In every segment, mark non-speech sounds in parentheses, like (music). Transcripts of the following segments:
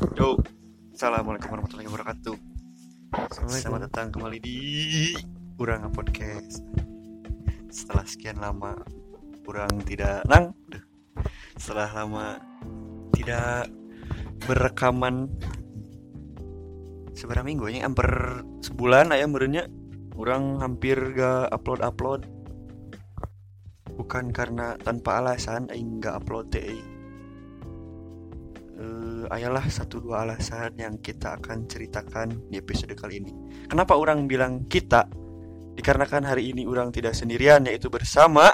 Yo, assalamualaikum warahmatullahi wabarakatuh. Selamat datang kembali di Urang Podcast. Setelah sekian lama kurang tidak nang, Duh. setelah lama tidak berrekaman seberapa minggu ini hampir sebulan ayam berenya kurang hampir gak upload upload bukan karena tanpa alasan aing gak upload teh eh, ayalah satu dua alasan yang kita akan ceritakan di episode kali ini. Kenapa orang bilang kita? Dikarenakan hari ini orang tidak sendirian yaitu bersama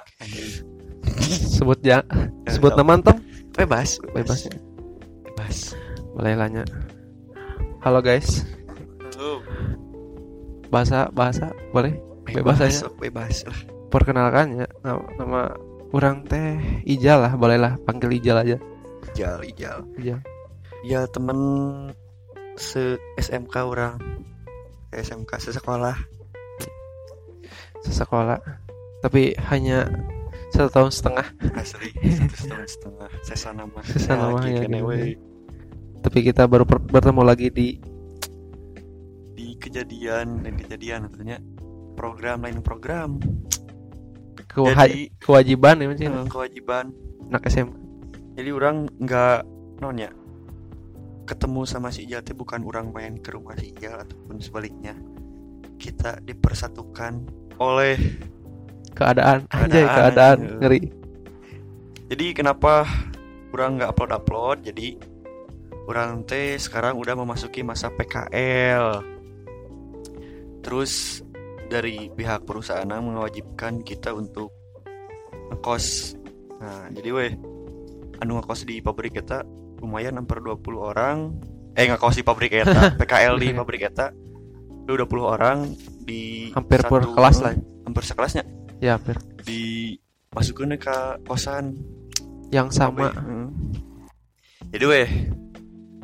sebut ya sebut nama antum bebas bebas bebas. boleh nanya halo guys Halo. bahasa bahasa boleh Bebas aja. sok, bebas lah. perkenalkan ya nama, nama orang teh Ijal lah bolehlah panggil Ijal aja Ijal, ijal. Ijal Ya temen se SMK orang. SMK sesekolah. Sesekolah. Tapi hanya satu tahun setengah. Asli (laughs) satu tahun setengah. Sesa nama Sesa nama, ya, gitu. we. tapi kita baru bertemu lagi di di kejadian dan kejadian tentunya program lain program. Jadi- kewajiban ya Eh, kewajiban. Anak SM jadi orang nggak non ya ketemu sama si Ijal teh bukan orang main ke rumah si Ijal ataupun sebaliknya. Kita dipersatukan oleh keadaan. Keadaan, aja keadaan. eh. ngeri. Jadi kenapa orang nggak upload upload jadi orang teh sekarang udah memasuki masa PKL terus dari pihak perusahaan mewajibkan kita untuk ngekos. Nah jadi weh anu ngekos di pabrik kita lumayan hampir 20 orang. Eh ngekos di pabrik kita (laughs) PKL di pabrik udah 20 orang di Hampir per satu- kelas lah. hampir sekelasnya. Ya hampir. Di masukin ke kosan. Yang sama. ya? Hmm. jadi weh.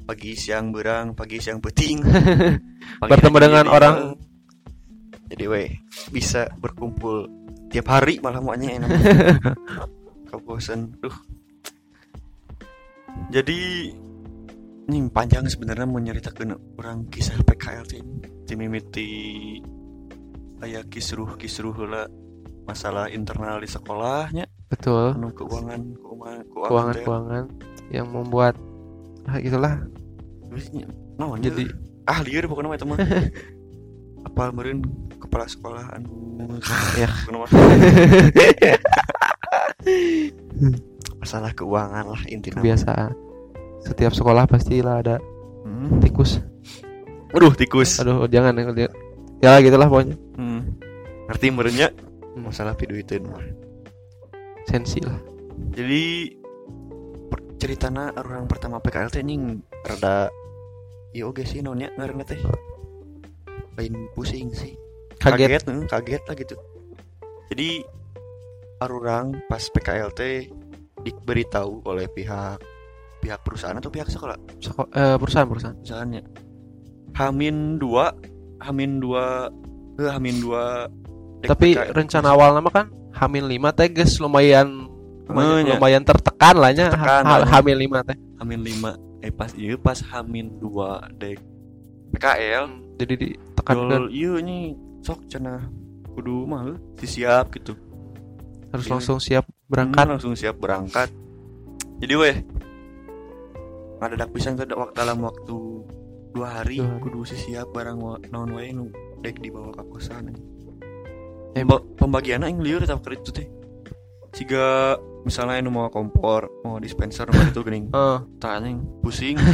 Pagi siang berang pagi siang peting (laughs) Pagi Bertemu dengan jadi, orang. jadi weh. Bisa berkumpul tiap hari malah maunya enak. (laughs) Kebosan duh jadi ini panjang sebenarnya mau nyeritakan orang kisah PKL tuh di mimiti kayak kisruh kisruh lah masalah internal di sekolahnya. Betul. Anu keuangan keuangan keuangan keuangan yang membuat ah, itulah Terusnya, naon jadi ah liar pokoknya mah teman (laughs) apal meureun kepala sekolah anu ya. (laughs) masalah keuangan lah intinya kebiasaan. Setiap sekolah pastilah ada hmm. tikus. Aduh tikus. Aduh jangan ya ya gitulah pokoknya. Hmm. ngerti merenya Hmm. masalah video itu mah. Sensi lah. Jadi per- ceritana orang pertama PKL teh anjing rada iya oke sih nonnya ngaranna teh. Lain pusing sih. Kaget, kaget eh, kaget lah gitu. Jadi arurang pas PKLT diberitahu oleh pihak pihak perusahaan atau pihak sekolah Seko- eh, perusahaan perusahaan misalnya Hamin dua Hamin dua eh, Hamin dua tapi PKL. rencana awal nama kan hamil lima teh guys lumayan lumayan, nya. lumayan tertekan lah nya Tertekan, ha- lah, nya. hamil lima teh Hamin lima eh pas iya pas Hamin dua dek PKL jadi ditekankan Dol iya nih sok cenah kudu mah eh, siap gitu harus iya. langsung siap Hmm, berangkat langsung siap berangkat. Jadi weh ada pisan tuh waktu dalam waktu dua hari Dua kudu si siap barang naon wae nu dek dibawa ke kosan. Eh, Pemba- pembagiannya yang liur kerja itu teh. Jika misalnya nu mau kompor mau dispenser mau itu gening (laughs) Eh, tanya pusing. (laughs)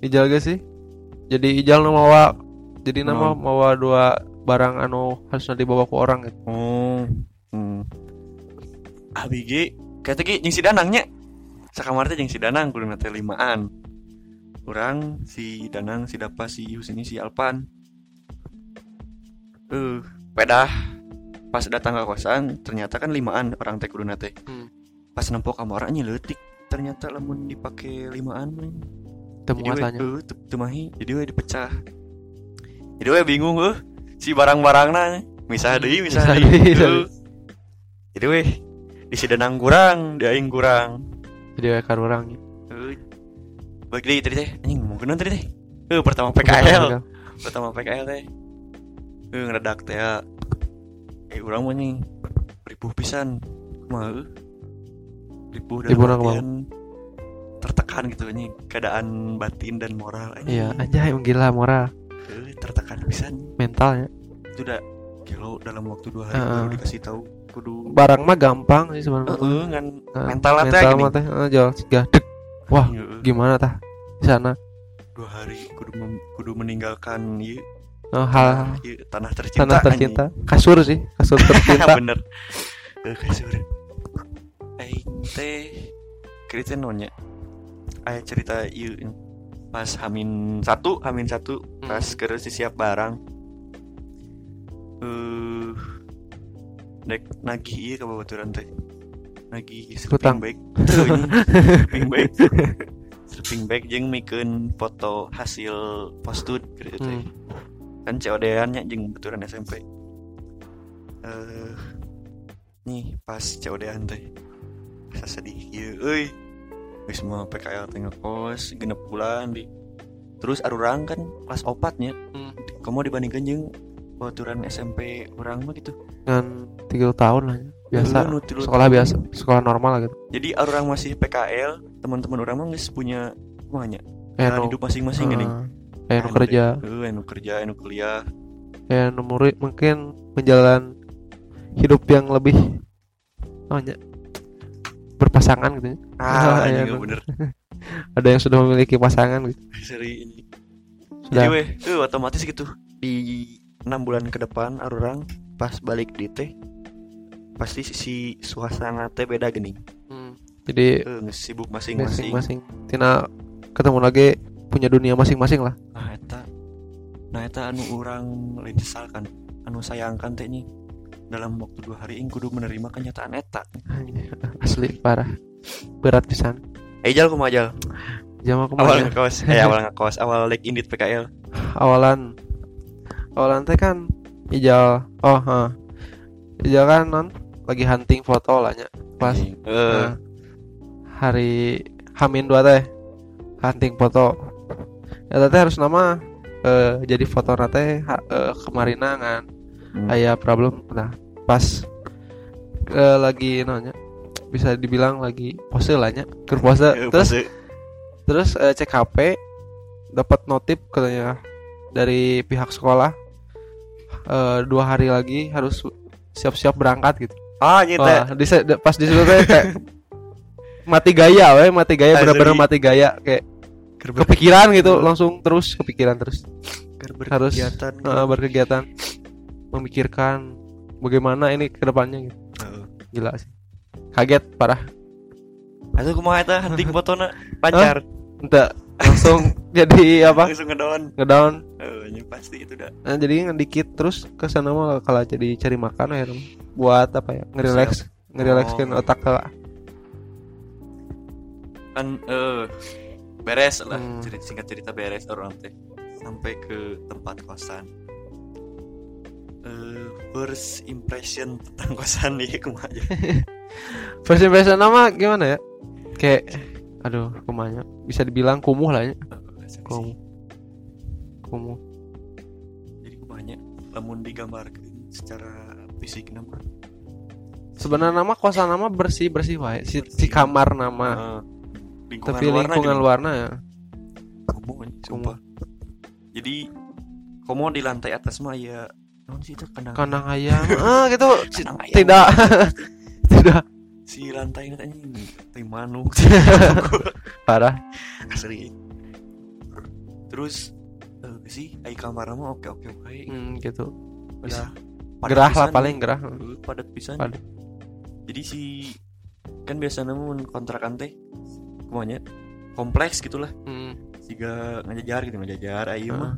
Ijal gak sih? Jadi ijal nu mawa jadi nama Hmm. mawa dua barang anu harusnya dibawa ke orang gitu. Oh hmm. ABG kata ki jeung si danangnya sakamar teh jeung si danang kudu teh limaan. Orang si danang si dapa si Yus ini si Alpan. Eh pedah. Pas datang ke kosan ternyata kan limaan orang teh kudu teh Hmm. pas nempok kamar nyeletik ternyata lamun dipakai limaan mah. temu jadi we, masanya eh, jadi we dipecah. Jadi we bingung eh si barang-barangna misah deui misah Misah deui deui, misah Eh. Jadi we di si denang kurang di aing kurang jadi orang gitu. Eh, Baik deh tadi teh anjing kenaon tadi teh. Eh pertama PKL. Pertama PKL teh. Eh ngeredak teh ya. Eh urang mah nih ribuh pisan. Mah eh. ribuh dan Ribuh tertekan gitu nih keadaan batin dan moral anjing. Iya, aja emang gila moral Eh, tertekan pisan. mentalnya. Itu udah kilo dalam waktu dua hari Heeh. baru dikasih tahu kudu Barang mah gampang sih sebenarnya. Heeh, ngan Nah, mental teh mental mah teh eh, jual cegah dek. Wah, Heeh. gimana tah di sana? dua hari kudu mem- kudu meninggalkan ieu Oh, hal ieu tanah tercinta tanah tercinta. Kasur sih, kasur (laughs) tercinta. bener eh kasur aing teh cerita nonya aya cerita ieu pas hamin satu hamin satu pas Hmm. siap barang dek nagih ieu ka babaturan teh nagih sleeping (laughs) bag sleeping bag sleeping bag jeung mikeun foto hasil postud gitu teh. Hmm. kan COD-an nya jeung baturan SMP eh nih pas COD-an teh. Rasa sedih ieu euy. Geus mah PKL teh ngekos genep bulan di terus arurang kan kelas opatnya. Hmm. kamu dibandingkan jeung baturan SMP orang mah gitu. Dengan 30 tahun lah ya. biasa. Sekolah biasa, sekolah normal lah gitu. jadi orang masih PKL teman-teman orang mah geus punya kumanya Eh, nu, hidup masing-masing gini eh, nu kerja, eh nu kerja nu kuliah eh, nu murid mungkin menjalan hidup yang lebih namanya berpasangan gitu. ya. ah iya, ini bener. (laughs) Ada yang sudah memiliki pasangan gitu. seri ini Sudah. Jadi weh, tuh otomatis gitu di enam bulan ke depan arurang pas balik di teh pasti si suasana teh beda gini. Hmm. Jadi Eh, geus sibuk masing-masing. masing-masing tina ketemu lagi punya dunia masing-masing lah. Nah eta, nah eta anu orang lain sesalkan, anu sayangkan teh nih dalam waktu dua hari ini kudu menerima kenyataan eta. (laughs) Asli parah. Berat pisan. Eh jal kumaha jal? Jam aku Awal mah ngekos, eh awal (laughs) ngekos, awal like indit PKL. awalan awalan teh kan ijal oh ha ijal kan non lagi hunting foto lah nya pas Eh, nah, hari Hamin dua teh hunting foto. Ya teh harus nama eh, jadi foto nate ha, eh, kemarina kan. Hmm. aya problem. Nah pas eh, lagi nanya bisa dibilang lagi pose lah nya pose. Eh, terus pose. terus eh, cek HP dapat notif katanya dari pihak sekolah. Eh, dua hari lagi harus siap-siap berangkat gitu ah nyata. Wah, di, pas di situ kayak (laughs) mati gaya we mati gaya bener-bener mati gaya kayak Keur ber- kepikiran gitu langsung terus kepikiran terus harus berkegiatan. eh, berkegiatan memikirkan bagaimana ini ke depannya gitu Heeh. gila sih kaget parah Atuh kumaha eta hunting (laughs) fotona pacar. entah langsung jadi apa Langsung ngedown. ngedown nya pasti itu dah. Nah, jadi ngedikit terus ke sana mah kalau jadi cari makan ya buat apa ya ngerelax ngerelaxkan Oh. otak ke Kan eh beres lah Hmm. cerita singkat cerita beres orang teh sampai ke tempat kosan. Eh first impression tentang (laughs) kosan nih kumaha aja. (laughs) first impression nama gimana ya kayak aduh kumanya bisa dibilang kumuh lah ya. Kumuh. Kumuh. Jadi kumanya lamun digambarkan secara fisik nama. sebenarnya nama kosan nama bersih bersih wae si, si kamar nama. Eh, lingkungan tapi lingkungan luarnya ya. Kumuh sumpah. Jadi komo di lantai atas mah ya non sih itu? Kandang kandang ayam. (laughs) ah gitu. Tidak. (laughs) Tidak si lantai ini anjing teh manuk. (laughs) Parah. Asli. Terus eh, sih ai kamar mah oke oke oke. Hmm, gitu. Udah. Gerah lah paling gerah. Padat pisan. Padat. jadi si kan biasa namun kontrakan teh kumanya kompleks gitulah. Hmm. jika ngajajar gitu ngajajar ayo Heeh. mah.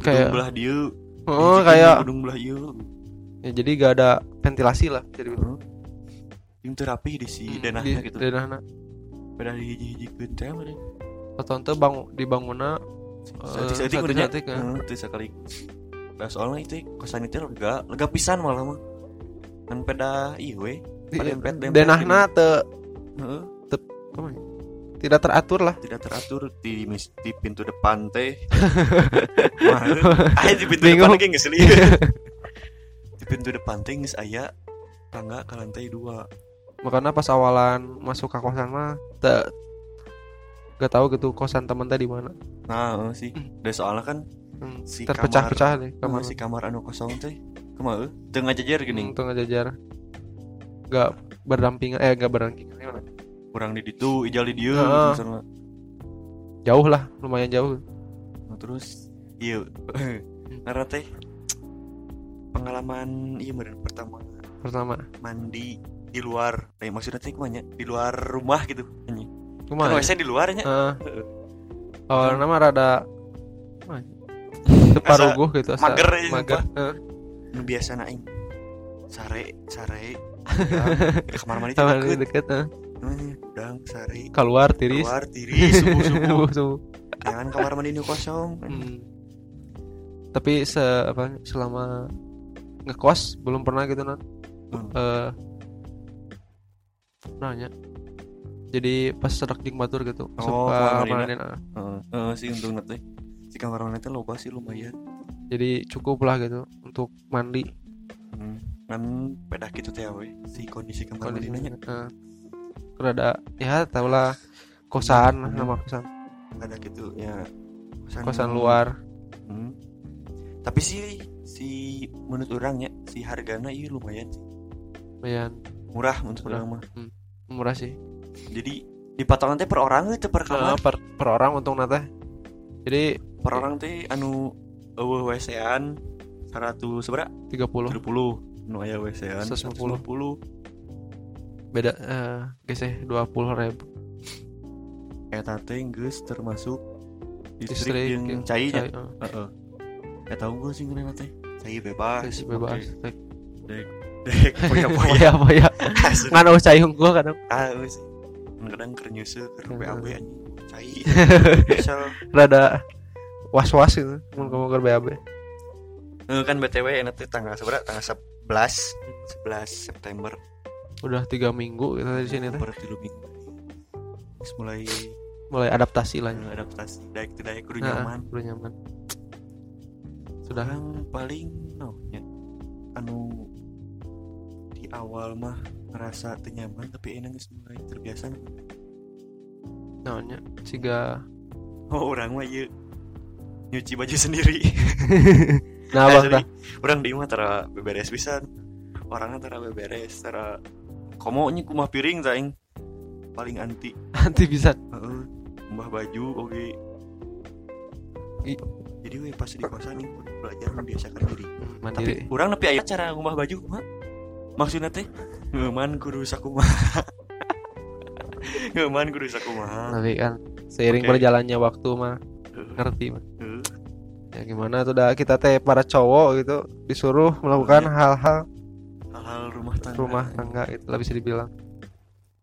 Kayak gedung belah dieu. Oh kayak gedung belah ieu ya, jadi gak ada ventilasi lah jadi yang terapi di si Hmm, denahnya di- gitu. Denahna pada di hiji-hiji mah deh. atau ente bang dibangunna Setik-setik satu udah setik, ya. itu sekali. Nah, soalnya itu kosan itu lega lega pisan malah mah. Kan pada iya we di- Dempet, dempet denahna te ya? tidak teratur lah. Tidak teratur di di pintu depan teh. (laughs) Ah di pintu depan lagi ngeseli (laughs) di pintu depan teh geus aya tangga ke lantai dua makanya pas awalan masuk ke kosan mah te- gak tahu gitu kosan temen teh di mana. Nah eh, sih. Dari soalnya kan Hmm, si terpecah-pecah deh kamar, kamar. si kamar anu kosong teh. Ke mana tengah jajar gini. Hmm, tengah jajar gak berdampingan eh gak berdampingan gimana? kurang di ditu ijal di dieu Heeh. gitu, misalnya. jauh lah lumayan jauh. Nah, terus iya teh pengalaman iya meren pertama. Pertama. Mandi di luar eh, maksudnya teh ke mana di luar rumah gitu anjing. kan lumayan WC di luarnya Heeh. Heeh. awalnya mah rada (laughs) separuh gitu asa mager ya, mager. Heeh. nu biasa naing sare sare (laughs) di kamar mandi teh ini deket. Hmm, udang sare keluar tiris keluar tiris subuh (laughs) subuh Subuh, jangan kamar mandi nu kosong Hmm. tapi se apa selama ngekos belum pernah gitu nat Hmm. eh nanya. Jadi pas serak di batur gitu Oh, suka mandiin, ah. Heeh, heeh, sih untung teh si kamar mandi teh loba sih lumayan. Jadi cukup lah gitu untuk mandi. Hmm, kan pedah gitu teh we si kondisi kamar mandi nanya eh, rada ya tau lah kosan Hmm. nama kosan. Ada gitu ya kosan luar. Hmm. tapi sih si menurut orangnya si harganya iya lumayan sih. Lumayan. Murah untuk orang mah murah sih. Jadi di patongan teh per orang itu per kamar? Per, per orang untung nate. Jadi per orang teh anu eueuh WC-an 100 seberapa? 30 30 nu aya WC-an 150. 150 beda eh geseh 20 ribu eta teh geus termasuk listrik yang yang cai nya. eh. heeh. Ya tahu gue sih ngeunana teh. Cai bebas. Bebas. Dek. Dek poya poya Poya ngan usah cayung gua kadang. Ah sih. Kadang keur nyeuseut keur Heeh. BAB anjing. Cai. (laughs) Misal rada was-was gitu mun kamu ke BAB Eh, kan BTW enak teh tanggal seberapa? Tanggal 11 11 September. Udah tiga minggu kita di sini teh. Tilu minggu. Terus mulai mulai adaptasi lah. Eh, adaptasi. Daik teh daik kudu Nah, nyaman. udah nyaman. Sudah. Yang paling naunya anu awal mah ngerasa teu nyaman tapi enak mulai terbiasa. Namanya siga. Oh orang mah ieu nyuci baju sendiri. Nah Asli. dah orang di mah tara beberes pisan. Orangnya tara beberes tara komo nya kumah piring taing paling anti. (laughs) Nanti bisa heeh. Mbah baju oke I- jadi we pas di kosan nih belajar membiasakan diri. Hmm, tapi mandiri orang nepi aya cara ngubah baju mah maksudnya teh ngeman kudu sakumaha (laughs) ngeman kudu sakumaha nanti kan seiring Oke. berjalannya waktu mah ngerti mah. Ya gimana tuh dah kita teh para cowok gitu disuruh melakukan Iya. hal-hal hal-hal rumah tangga. rumah tangga itu lah bisa dibilang.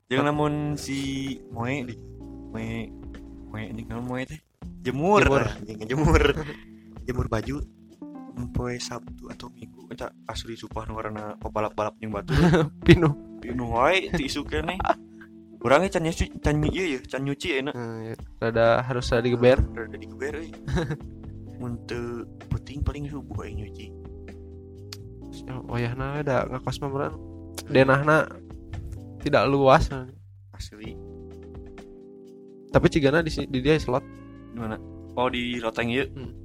Jangan namun si Moe di Moe Moe ini kan Moe teh jemur, Jemur. Jemur. (laughs) Jemur baju poe Sabtu atau Minggu. Eta asli supah nu warna balap-balap yang batu. (laughs) Pinuh pinu wae ti isu keneh urangnya can nyuci can nyu- ieu ya can nyuci enak. Hmm, ya. rada harus ada digeber. Rada digeber (laughs) euy teu penting paling subuh aing nyuci wayahna ada ngakos mah beran denahna tidak luas asli. Tapi cigana di, di dia slot. Di mana? Oh di loteng ieu Hmm.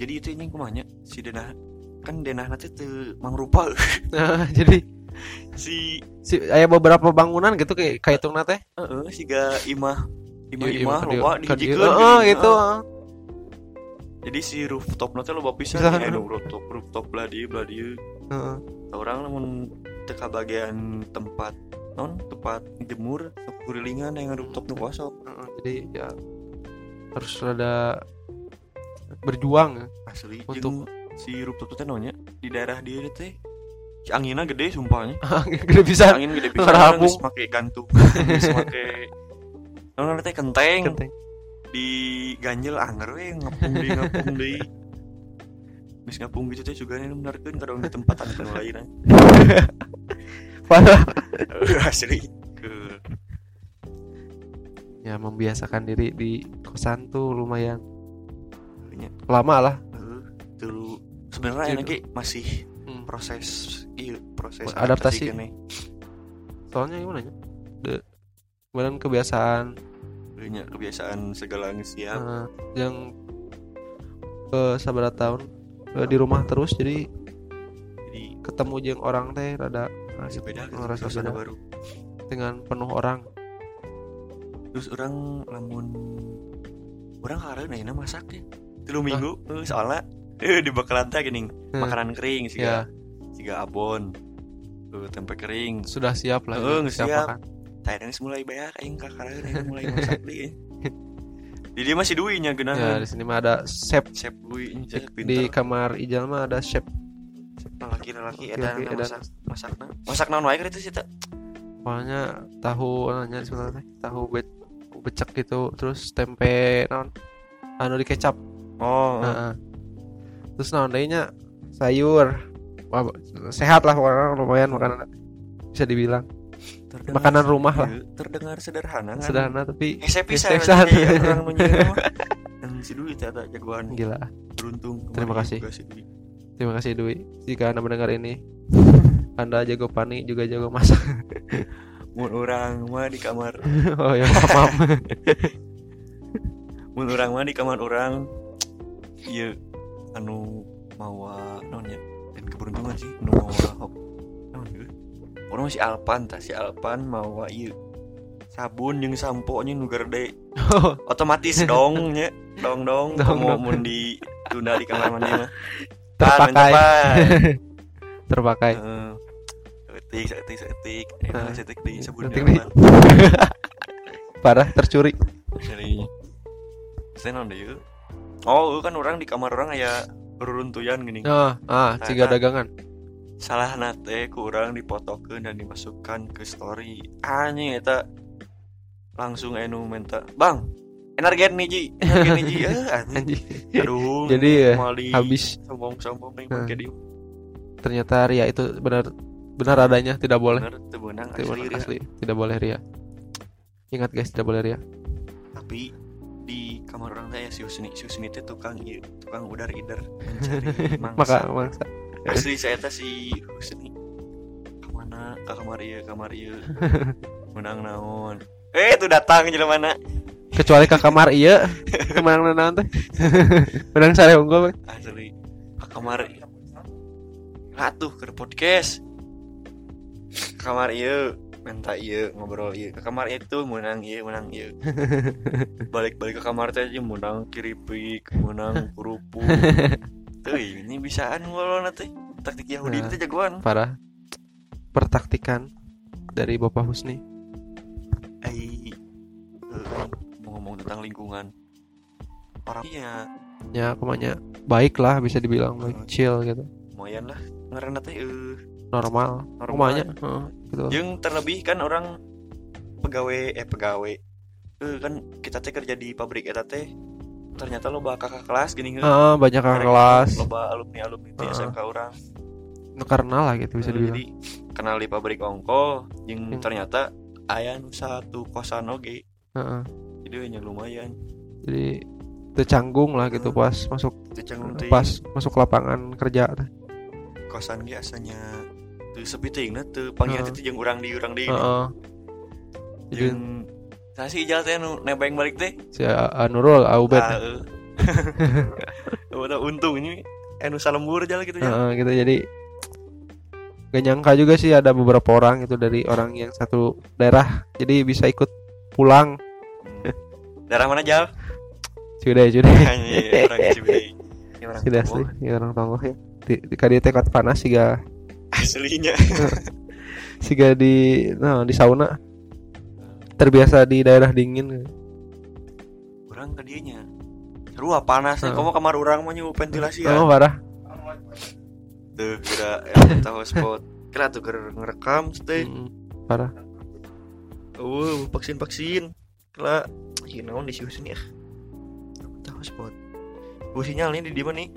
Jadi itu ini kumanya si denah kan denah nanti teu mangrupa nah, (laughs) jadi si si aya beberapa bangunan gitu kayak kaitungna teh Heeh, siga imah imah Iya, imah iya, loba ka dieu. dihijikeun Heeh, gini. gitu Heeh. jadi si rooftop nanti pisan Bisa. aya nu rooftop rooftop belah dieu Heeh. orang namun teka bagian tempat non tempat jemur kurilingan yang rooftop nu kosong Heeh, jadi ya harus rada berjuang ya. Asli Untuk- si rooftop teh naonnya di daerah dia teh si anginnya gede sumpahnya (laughs) gede bisa angin gede Ngerabung. geus make gantung (laughs) naon teh kenteng. Kenteng. Di ganjel anger we ngapung deui ngapung deui Geus (laughs) ngapung gitu teh juga nih benarkeun kadang di tempat anu lain eh. parah. Asli. Ke ya membiasakan diri di kosan tuh lumayan Nya. lama lah. Dulu sebenarnya Jadi- lagi masih Hmm. proses iya proses Adaptasi. kene. soalnya gimana ya? De kemudian kebiasaan. Nya, kebiasaan segala siap. Eh, yang ke sabar tahun eh, di rumah terus jadi jadi ketemu jeung orang teh rada beda gitu, ngerasa suasana beda. baru. Dengan penuh orang. Terus orang lamun orang karena enak masak ya tilu minggu eh, soalnya eh di bakalan teh gini Hmm. makanan kering sih ya siga abon eh, tempe kering sudah siap lah Heeh, ya, geus siap. makan. Tayang mulai bayar aing ka karena aing mulai masak deui. Di dia masih duinya ya geunah. di sini mah ada chef Chef ini di, kamar Ijal mah ada chef laki-laki edan edan. masak masakna. Masak naon wae itu sih teh. pokoknya tahu nanya sebenarnya tahu be becek gitu terus tempe non anu di kecap Oh, Heeh. terus naon deui nya sayur Wah, sehat lah pokoknya lumayan makanan bisa dibilang terdengar- makanan rumah lah. Iya, Terdengar sederhana kan. sederhana tapi pisan Hese pisan. jadi orang. Dan (laughs) si Dwi teh ada jagoan gila beruntung. Terima kasih. si Dwi. terima kasih Dwi jika anda mendengar ini (laughs) anda jago pani juga jago masak (laughs) Mun urang mah di kamar, oh ya maaf, mun urang mah di kamar orang ieu anu mawa naonnya dan keberuntungan sih anu mawa hop naon ieu orang masih alpan tah si alpan mawa ieu sabun jeung sampo nya nu gerde (laughs) otomatis dong nya dong dong Dong, mau dong. di tunda di kamar mandi mah. (laughs) Terpakai. Terpakai. Heeh. setik setik setik. Setik di sabun Setik di (laughs) parah tercuri. Dari saya deh ieu? Oh kan orang di kamar orang aya reruntuyan gini. Ah ah ciga Nah, dagangan. Salah nate ku orang dipotokeun dan dimasukkan ke story. Anjing eta. Langsung enu minta bang energen nih ji. Energen nih ji. (laughs) Eh anjing. Aduh Jadi, ya, habis. Sombong sombong nih Nah. dia ternyata ria itu benar benar adanya tidak boleh. Beunang Tidak asli, asli tidak boleh ria. Ingat guys tidak boleh ria. Tapi kamar orang teh ya si Husni si Husni teh tukang tukang udar idar mencari (laughs) maka mangsa. mangsa. Asli saya teh si Husni. Ke mana? Ke kamar ieu kamar ieu (laughs) menang naon? Eh tuh datang jelema mana? Kecuali ke kamar iya. (laughs) Ke mana naon teh? Menang sare unggul asli. Ke kamar atuh ke podcast. Kamar ieu minta ieu ngobrol ieu ke kamar itu menang ieu menang ieu (laughs) balik-balik ke kamar teh aja menang kiripik menang kerupuk. (laughs) Tuh ini bisaan ngolona teh taktik Yahudi Nah. itu jagoan. parah. Pertaktikan dari Bapak Husni. Eh eh, mau ngomong tentang lingkungan. Orang iya. Ya kumanya baik lah bisa dibilang baik chill gitu. Lumayan lah ngarana teh eh. Normal. Heeh, gitu. Yang terlebih kan orang pegawai eh pegawai. Eh kan kita teh kerja di pabrik eta teh ternyata lo kakak kelas gini heuh. Heeh, banyak kakak kelas. loba alumni alumni di Heeh. SMK orang. Karena lah gitu bisa dibilang. jadi kenal di pabrik ongko yang Hmm. ternyata aya nu satu kosan oge. Heeh. jadi nya lumayan. Jadi tercanggung lah gitu pas masuk itu pas masuk lapangan kerja kosan ge asanya tuh sepi teuing na teu panggilan Heeh. itu urang di urang di Heeh. Jadi jeung Sasi ijal teh nu nebeng balik teh si A- Nurul Aubet Ah, eh. (laughs) Udah untung ini anu salembur aja gitu ya. Heeh, gitu jadi gak nyangka juga sih ada beberapa orang itu dari orang yang satu daerah jadi bisa ikut pulang Daerah mana jal? sudah sudah orang orang sudah Tomoh. asli ya orang tonggoh ya di, di panas siga Aslinya. (laughs) siga di nah, di sauna terbiasa di daerah dingin Orang ke dianya. Seru panas nih. Heeh. Kamu kamar orang mah nyu ventilasi oh ya. parah Tuh kira eh, tahu spot. (laughs) Kira tuh ker ngerekam teh. Mm, parah Oh, vaksin vaksin. Kira ieu naon di sini ah. Tahu spot. Gue sinyal nih di di mana nih?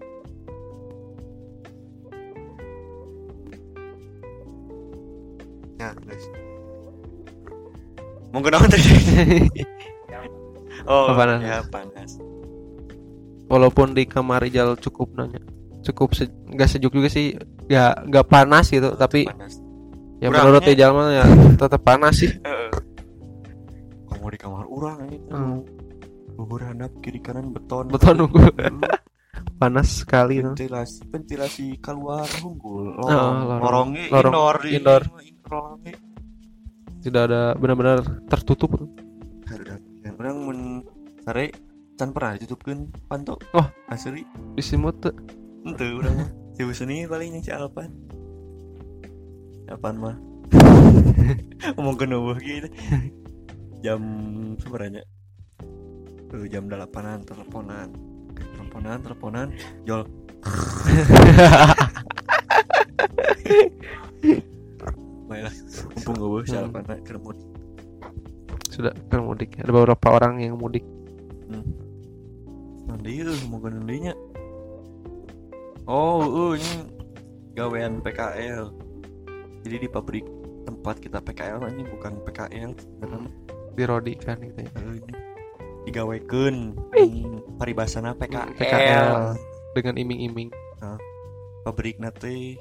Ya, guys. Mau kenalan tadi? oh Oh, panas. ya panas walaupun di kamar Ijal cukup nanya cukup se nggak sejuk juga sih nggak nggak panas gitu tapi panas ya Kurangnya- menurut Ijal mah ya tetap panas sih (laughs) Heeh. kamu di kamar orang ini Hmm. bubur handap kiri kanan beton betul nunggu. Panas sekali tuh. ventilasi ventilasi keluar unggul. Oh, lorong. lorong. lorongnya Lorong. indoor Indoor. indoor. lorongnya tidak ada benar-benar tertutup. Dan orang men sare can pernah ditutupkeun panto Oh. asli disimut tuh ente urang mah. (laughs) Si seni paling yang si Alpan. Alpan mah. (laughs) Ngomong ke nubuh gitu. Jam sebenarnya tuh jam delapanan teleponan teleponan teleponan jol (laughs) Baiklah, mumpung gue si Hmm. Alpan nak ke mudik. sudah ke mudik ada beberapa orang yang mudik Nanti eh mau ke nantinya. Oh, uh, ini gawean PKL. Jadi di pabrik tempat kita PKL ini bukan PKL, karena di Rodi kan gitu ya. eh, ini digawekeun paribasana PKL. PKL. dengan iming-iming. Pabrik nate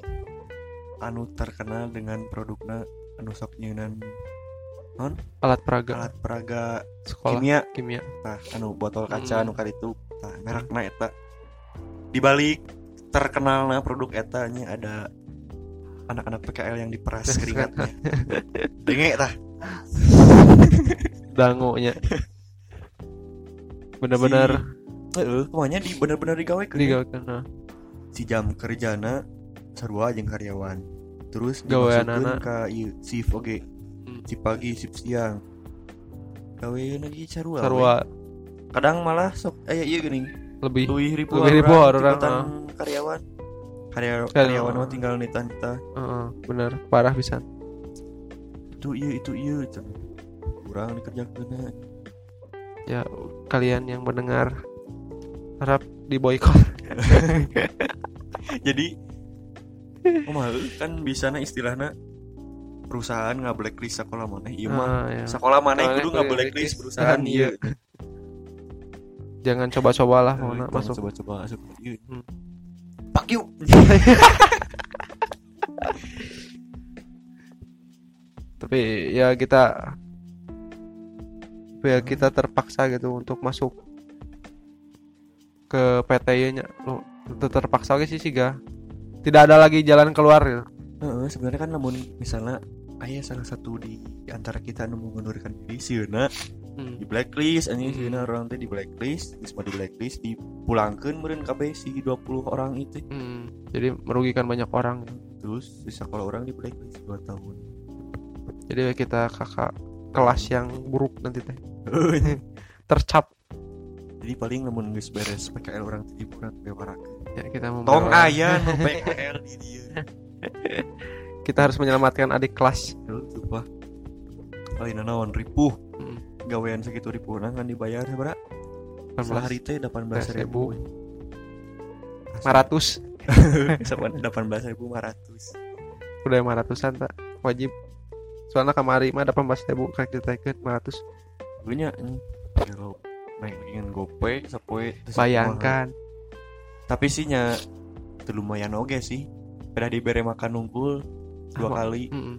anu terkenal dengan produkna anu sok nyeunan alat peraga. Alat peraga sekolah kimia. kimia. Tah, anu botol kaca Hmm. anu kaditu tah merekna eta. Di balik terkenalna produk eta nya ada anak-anak PKL yang diperas keringatnya. (laughs) Denge tah. Dangonya (laughs) benar-benar heeh pokoknya di bener-bener digawekeun digawekan nah. si jam kerjana sarua jeung karyawan terus Gawean anak. ka ieu shift oge Hmm. si pagi shift siang gawean lagi sarua we. sarua kadang malah sok aya ieu geuning lebih Luwih ribu Leuwih ribu orang, tibatan ah. karyawan Karya, Karyawan. karyawan mah tinggal nita nita Heeh, bener parah bisa itu iya itu iya kurang dikerjakan ya kalian yang mendengar harap di boykot (laughs) jadi oh kan bisa na istilahnya perusahaan nggak blacklist sekolah mana iya mah. Ah, ya. sekolah mana kudu nggak blacklist perusahaan (laughs) Iya. iya. Jangan coba-coba lah mau Eh, masuk. coba-coba masuk. Iya. Hmm. pak yuk (laughs) tapi ya kita ya kita terpaksa gitu untuk masuk ke PTY nya lo ter- terpaksa sih sih ga tidak ada lagi jalan keluar gitu. Heeh, sebenarnya kan namun misalnya ayah salah satu di antara kita anu mengundurkan diri sieuna Hmm. di blacklist anjing Hmm. sieuna orang teh di blacklist mah di blacklist dipulangkeun meureun kabeh si 20 orang itu Hmm, jadi merugikan banyak orang terus di sekolah orang di blacklist 2 tahun jadi kita kakak kelas yang buruk nanti teh tercap. Jadi paling namun geus beres PKL orang teh kurang bewarakeun ya kita tong membela- aya nu (laughs) PKL di dieu kita harus menyelamatkan adik kelas. Sumpah lain naon ripuh Hmm. gawean segitu ripuh nah kan dibayar sabaraha 18 sehari teh 18 ribu. 500 18 ribu 500 (laughs) udah 500an tak wajib. Soalnya kemari mah 18 ribu kan kita ke 500 gue nya kalau dengan gope teu bayangkan. sekumaha. tapi sih nya lumayan oge sih. Pernah dibere makan nungkul dua Ah, kali. Mm-mm.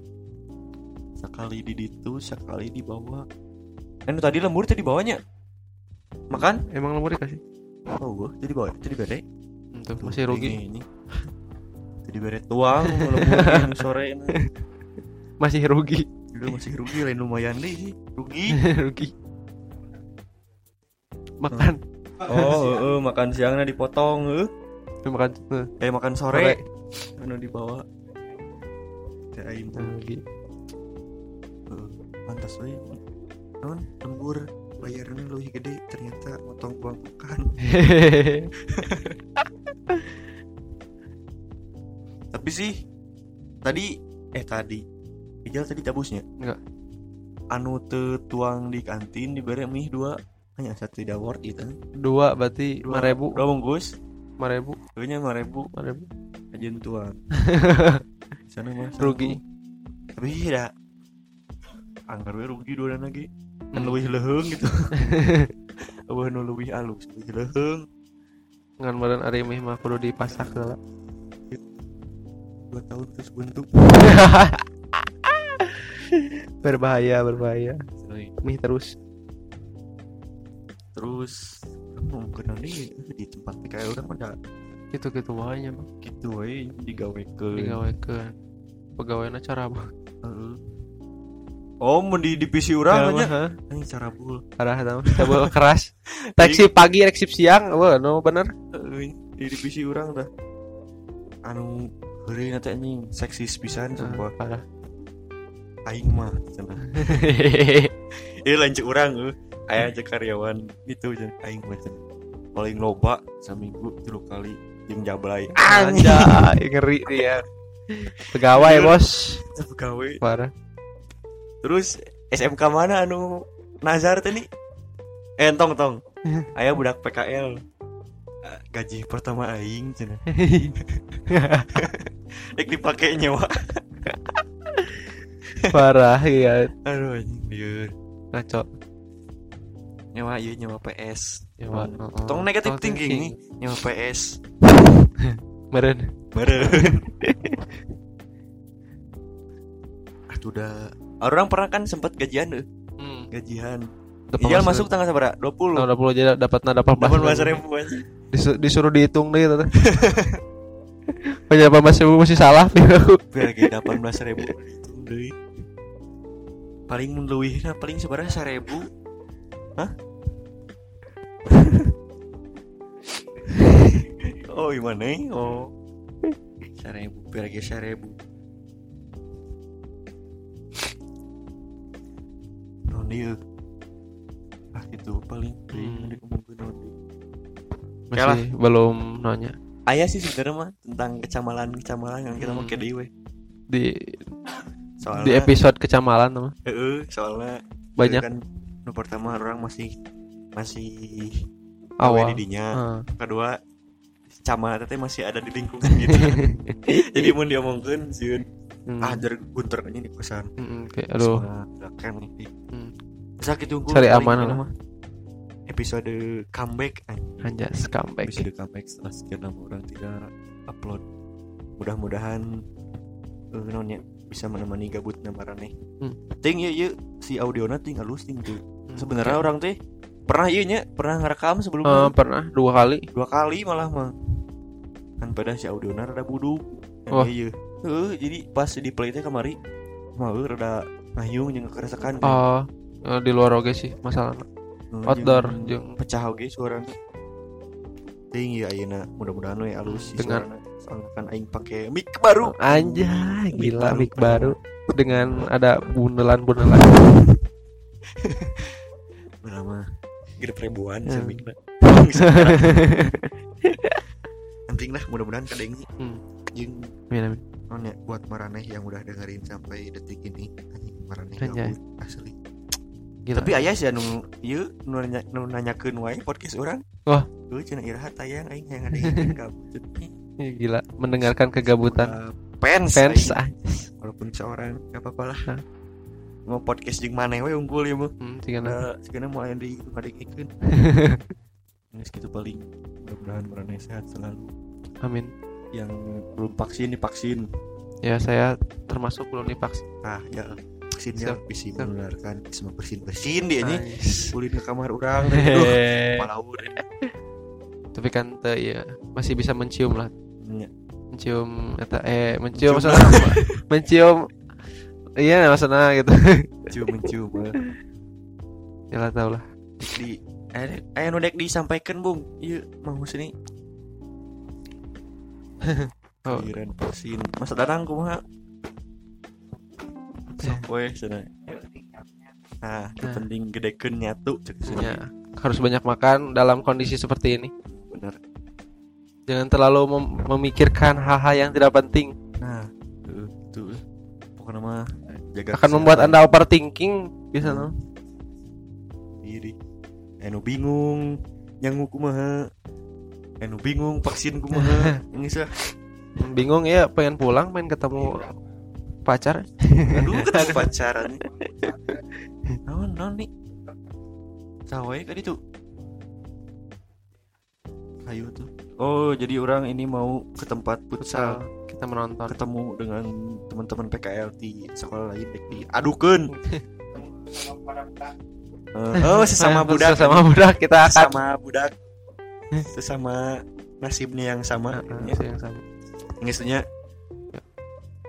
sekali di ditu sekali di bawah. Kan tadi lembur tadi bawahnya. Makan? Emang lembur dikasih? Oh gue jadi bawa jadi bere. Tuh, Tuh, masih rugi. ini, ini. jadi bere tuang lembur sore ini (laughs) masih rugi Udah masih rugi lain lumayan deh sih rugi. (laughs) Rugi. Makan. Oh heeh, (laughs) makan siangnya dipotong eh. Makan eh, kayak makan sore. Sore. Anu dibawa. Kayak rugi Heeh, pantas we non lembur. Bayarnya lebih gede ternyata motong uang makan. (laughs) Tapi sih tadi eh tadi Ijal tadi cabusnya? Enggak. anu teu tuang di kantin diberi mie dua. Hanya satu tidak worth it kan dua berarti dua, 5 ribu. Dua bungkus. 5 ribu. Kayaknya lima ribu. 5 ribu. Ajen tuang. (laughs) Sana mah rugi. Tapi tidak anggar we rugi dua lagi kan Hmm. lebih leheng gitu. (laughs) Abah nu leuwih alus Leung ngan meureun ari mih mah kudu dipasak heula dua tahun terus bentuk (laughs) (laughs) berbahaya berbahaya. Mih terus. Terus mungkin nanti di tempat kayak orang ada gitu gitu wahanya mah gitu we digawekeun digawekeun pegawainya cara apa Heeh. Oh, mau di divisi Cara aja. Ini cara bul. parah tau. Cabul (laughs) keras. Taksi pagi reksip siang. Wah no bener? Di divisi urang dah. Anu heureuy nanti anjing seksis pisan sumpah. Aing mah cenah. (laughs) Ieu lanjut urang euy. Aya aja karyawan itu cenah aing mah cenah. Paling loba saminggu tilu kali jeung jablay. anjay (laughs) ngeri dia pegawai bos Pegawai. parah Terus SMK mana anu Nazar teh nih? Eh tong tong. (laughs) Aya budak PKL. Gaji pertama aing cenah. Dek dipake nyewa. (laughs) parah iya Aduh lieur. ngaco Nyewa ieu nyewa PS. Nyewa, Tong- oh, Tong negatif oh, thinking thinking. nih, nyewa PS. (laughs) meren Meren. (laughs) Atuh udah orang pernah kan sempat gajian deh, hmm. gajian. Dapat Iya masuk- tanggal seberapa? 20. Nah, udah puluh jadi dapatnya dapat Delapan belas ribu aja. Disu- disuruh dihitung deh gitu Penyapa masih masih salah aku. Biar lagi delapan belas ribu. Paling luwihna paling sebenarnya seribu. Hah? (laughs) oh gimana? Oh. Seribu, lagi seribu. Nondi yuk. Ah gitu paling Hmm. hmm. Masih belum nanya Ayah sih sebenarnya mah tentang kecamalan-kecamalan yang kita Hmm. mau ke dewe. di Soalnya di episode kecamalan teman Heeh, soalnya banyak kan nu pertama orang masih masih awal. gawe di dinya. Ah. Kedua camal teh masih ada di lingkungan gitu. (laughs) Jadi mau diomongkeun sieun Hmm. ah jar gunter aja di kosan. Hmm, oke, aduh. kan nih. Hmm. Bisa gitu gua Cari aman ini lah. mah. Episode comeback. Anjas comeback. Episode comeback setelah sekian lama orang tidak upload. Mudah-mudahan eh naonnya bisa menemani gabut marane. Hmm. Ting ieu ieu si audiona ting halus ting tuh. Hmm, Sebenarnya oke. orang teh pernah ieu nya, pernah ngerekam sebelumnya. pernah dua kali. dua kali malah mah kan pada si audiona rada buduk Wah. iya Heeh, jadi pas di play teh kamari mau rada ngayung jeung keresakan Oh, eh, di luar oge sih masalah. Heeh, outdoor, jeung jeung- pecah oge suaranya tinggi ayeuna mudah-mudahan we alus si Dengan- suarana soalnya kan aing pakai mic baru Anjay, Mic gila baru. mic baru dengan ada bundelan-bundelan. lama gede ribuan Ya. yeah. mic penting lah mudah-mudahan kadang ini Hmm. Amin, amin. Nonnya buat Maraneh yang udah dengerin sampai detik ini anjing Maraneh gabut asli Gila. tapi ayah sih anu ieu nu nanya nu nanyakeun wae podcast orang Wah. Euy cenah iraha tayang aing yang ada yang gabut (laughs) Ih, gila. Mendengarkan kegabutan. Uh, fans fans ah. walaupun seorang gak apa-apa lah. Hah? mau podcast jeung maneh we unggul ya mah. Hmm, nah sekarang mau yang di ngadengikeun (laughs) Geus gitu paling mudah-mudahan Maraneh sehat selalu. Amin. yang belum vaksin divaksin. Ya saya termasuk belum divaksin. ah ya. Vaksinnya Siap, bisa menularkan semua bersin bersin dia ini ulin ke kamar orang. (laughs) Hehehe. palaur Tapi kan ya masih bisa mencium lah. Mencium eta eh mencium maksudnya (laughs) mencium iya maksudnya gitu. mencium mencium eh. ya lah tau lah. di eh eh nu dek disampaikan bung iya mau sini (laughs) Oh. Giliran vaksin masa datang kumaha sok we sana nah itu Nah. penting gedekeun nyatu cek Ya, harus banyak makan dalam kondisi seperti ini. bener Jangan terlalu mem- memikirkan hal-hal yang tidak penting. nah tuh pokoknya mah jaga Akan membuat anda overthinking bisa no? diri enu bingung nyangu kumaha enu bingung vaksin kumaha (laughs) ini sah Bingung ya pengen pulang pengen ketemu pacar. aduh ketemu (laughs) pacaran. (laughs) Naon naon nih sawai tadi tuh Ayo tuh. Oh, jadi orang ini mau ke tempat futsal kita menonton ketemu dengan teman-teman PKL di sekolah lain di adukeun. (laughs) Eh, oh, sesama (laughs) budak. sesama budak kita akan Sesama budak. Sesama nasibnya yang sama. Heeh, Ya. yang sama. Inggrisnya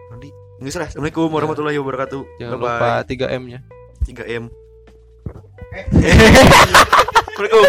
Nanti Inggris lah Assalamualaikum warahmatullahi wabarakatuh jangan Bye-bye. lupa 3 m nya (laughs) 3M Assalamualaikum